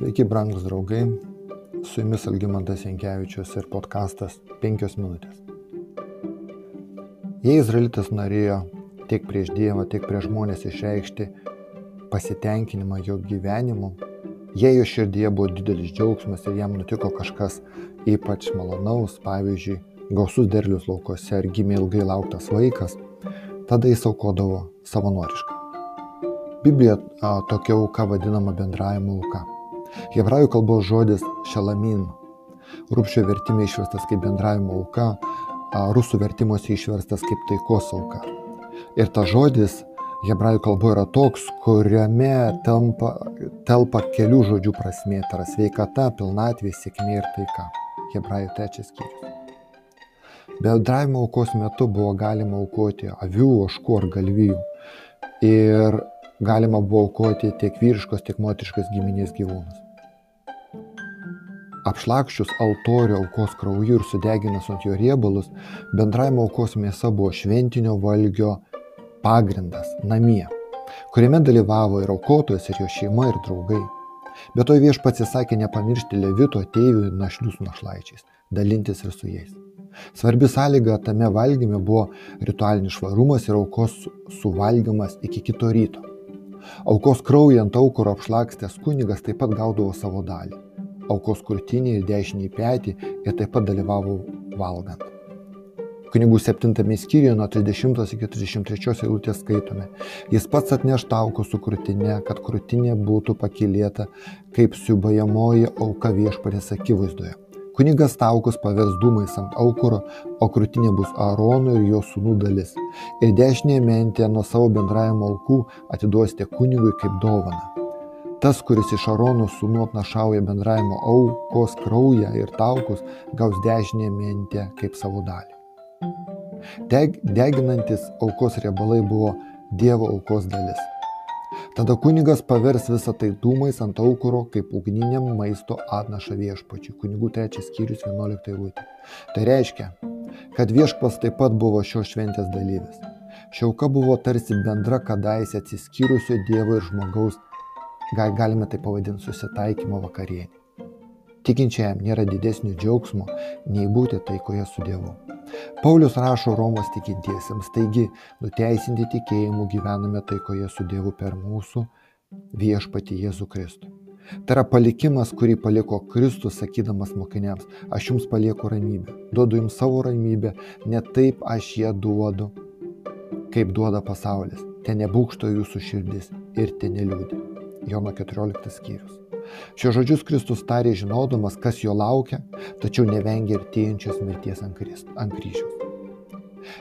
Sveiki, brangus draugai. Su jumis Algymantas Jankievičius ir podkastas 5 minutės. Jei Izraelitas norėjo tiek prieš Dievą, tiek prieš žmonės išreikšti pasitenkinimą jo gyvenimu, jei jo širdyje buvo didelis džiaugsmas ir jam nutiko kažkas ypač malonaus, pavyzdžiui, gausus derlius laukose ar gimė ilgai lauktas vaikas, tada jis aukodavo savanoriškai. Biblija tokia auka vadinama bendravimo auka. Hebrajų kalbos žodis šalamin. Rūpščio vertime išverstas kaip bendravimo auka, rusų vertimuose išverstas kaip taikos auka. Ir ta žodis hebrajų kalboje yra toks, kuriame telpa, telpa kelių žodžių prasmė, tai yra sveikata, pilnatvė, sėkmė ir taika. Hebrajų trečias skyrius. Bendravimo aukos metu buvo galima aukoti avių, oškų ar galvijų. Ir galima buvo aukoti tiek vyriškos, tiek moteriškos giminės gyvūnus. Apšlakščius altorių aukos krauju ir sudeginęs ant jo riebalus, bendravimo aukos mėsa buvo šventinio valgio pagrindas namie, kuriame dalyvavo ir aukotojas, ir jo šeima, ir draugai. Bet to viešpats įsakė nepamiršti levito ateivių ir našlių su našlaičiais, dalintis ir su jais. Svarbi sąlyga tame valgyme buvo ritualinis švarumas ir aukos suvalgymas iki kito ryto. Aukos kraują ant aukuro apšlakstęs kunigas taip pat gaudavo savo dalį. Aukos krūtinį ir dešinį petį ir taip pat dalyvavo valgant. Kunigų 7 skyriuje nuo 30 iki 33 eilutės skaitome. Jis pats atneš tauko su krūtinė, kad krūtinė būtų pakilėta kaip siubajamoji auka viešpatės akivaizdoje. Kunigas taukus pavers dūmais ant aukuro, o krūtinė bus Aarono ir jo sūnų dalis. Ir dešinėje mentė nuo savo bendravimo aukų atiduosite kunigui kaip dovana. Tas, kuris iš Arono sūnų atnašauja bendravimo aukos kraują ir taukus, gaus dešinėje mentę kaip savo dalį. Deg, deginantis aukos riebalai buvo Dievo aukos dalis. Tada kunigas pavers visą tai dūmais ant aukuro, kaip ugniniam maisto atnaša viešpačiui. Kunigų trečias skyrius 11 eilutė. Tai reiškia, kad viešpas taip pat buvo šios šventės dalyvis. Šiauka buvo tarsi bendra kadaise atsiskyrusio Dievo ir žmogaus, galime tai pavadinti, susitaikymo vakarienė. Tikinčiajam nėra didesnio džiaugsmo, nei būti taikoje su Dievu. Paulius rašo Romos tikintiesiems, taigi nuteisinti tikėjimu gyvename taikoje su Dievu per mūsų viešpati Jėzų Kristų. Tai yra palikimas, kurį paliko Kristus, sakydamas mokiniams, aš jums palieku ramybę, duodu jums savo ramybę, ne taip aš ją duodu, kaip duoda pasaulis. Ten nebūkšto jūsų širdis ir ten neliūdė. Jono 14 skyrius. Šios žodžius Kristus tarė žinodamas, kas jo laukia, tačiau nevengė artėjančios mirties ant kryžiaus.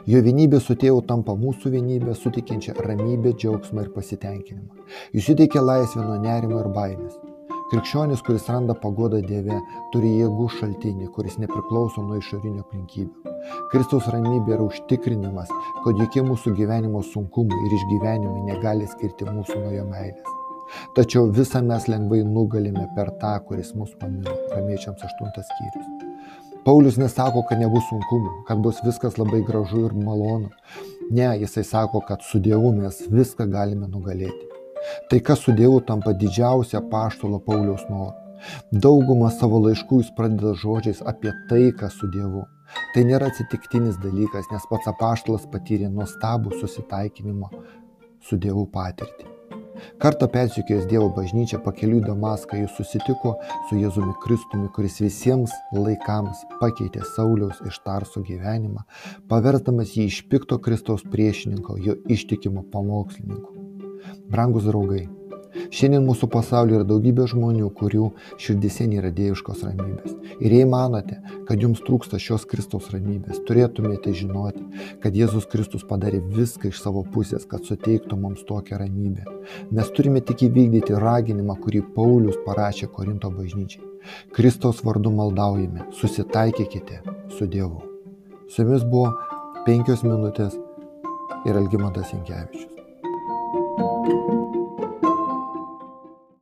Jo vienybė su tėvu tampa mūsų vienybė, sutikinčia ramybę, džiaugsmą ir pasitenkinimą. Jis suteikia laisvę nuo nerimo ir baimės. Krikščionis, kuris randa pagodą Dieve, turi jėgų šaltinį, kuris nepriklauso nuo išorinių aplinkybių. Kristaus ramybė yra užtikrinimas, kad jokie mūsų gyvenimo sunkumai ir išgyvenimai negali skirti mūsų nuo jo meilės. Tačiau visą mes lengvai nugalime per tą, kuris mus pamilo. Ramiečiams 8 skyrius. Paulius nesako, kad nebus sunkumų, kad bus viskas labai gražu ir malonu. Ne, jisai sako, kad su Dievu mes viską galime nugalėti. Tai kas su Dievu tampa didžiausia paštolo Pauliaus noru. Daugumą savo laiškų jis pradeda žodžiais apie taiką su Dievu. Tai nėra atsitiktinis dalykas, nes pats apaštalas patyrė nuostabų susitaikinimo su Dievu patirtį. Kartą persikėjęs Dievo bažnyčią pakeliui Damaską jis susitiko su Jėzumi Kristumi, kuris visiems laikams pakeitė Sauliaus iš Tarso gyvenimą, paversdamas jį iš pikto Kristaus priešininko, jo ištikimo pamokslininko. Brangus draugai, Šiandien mūsų pasaulyje yra daugybė žmonių, kurių širdise nėra dieviškos ramybės. Ir jei manote, kad jums trūksta šios Kristaus ramybės, turėtumėte žinoti, kad Jėzus Kristus padarė viską iš savo pusės, kad suteiktų mums tokią ramybę. Mes turime tik įvykdyti raginimą, kurį Paulius parašė Korinto bažnyčiai. Kristaus vardu maldaujame, susitaikykite su Dievu. Su jumis buvo penkios minutės ir Algymantas Inkevičius. thank you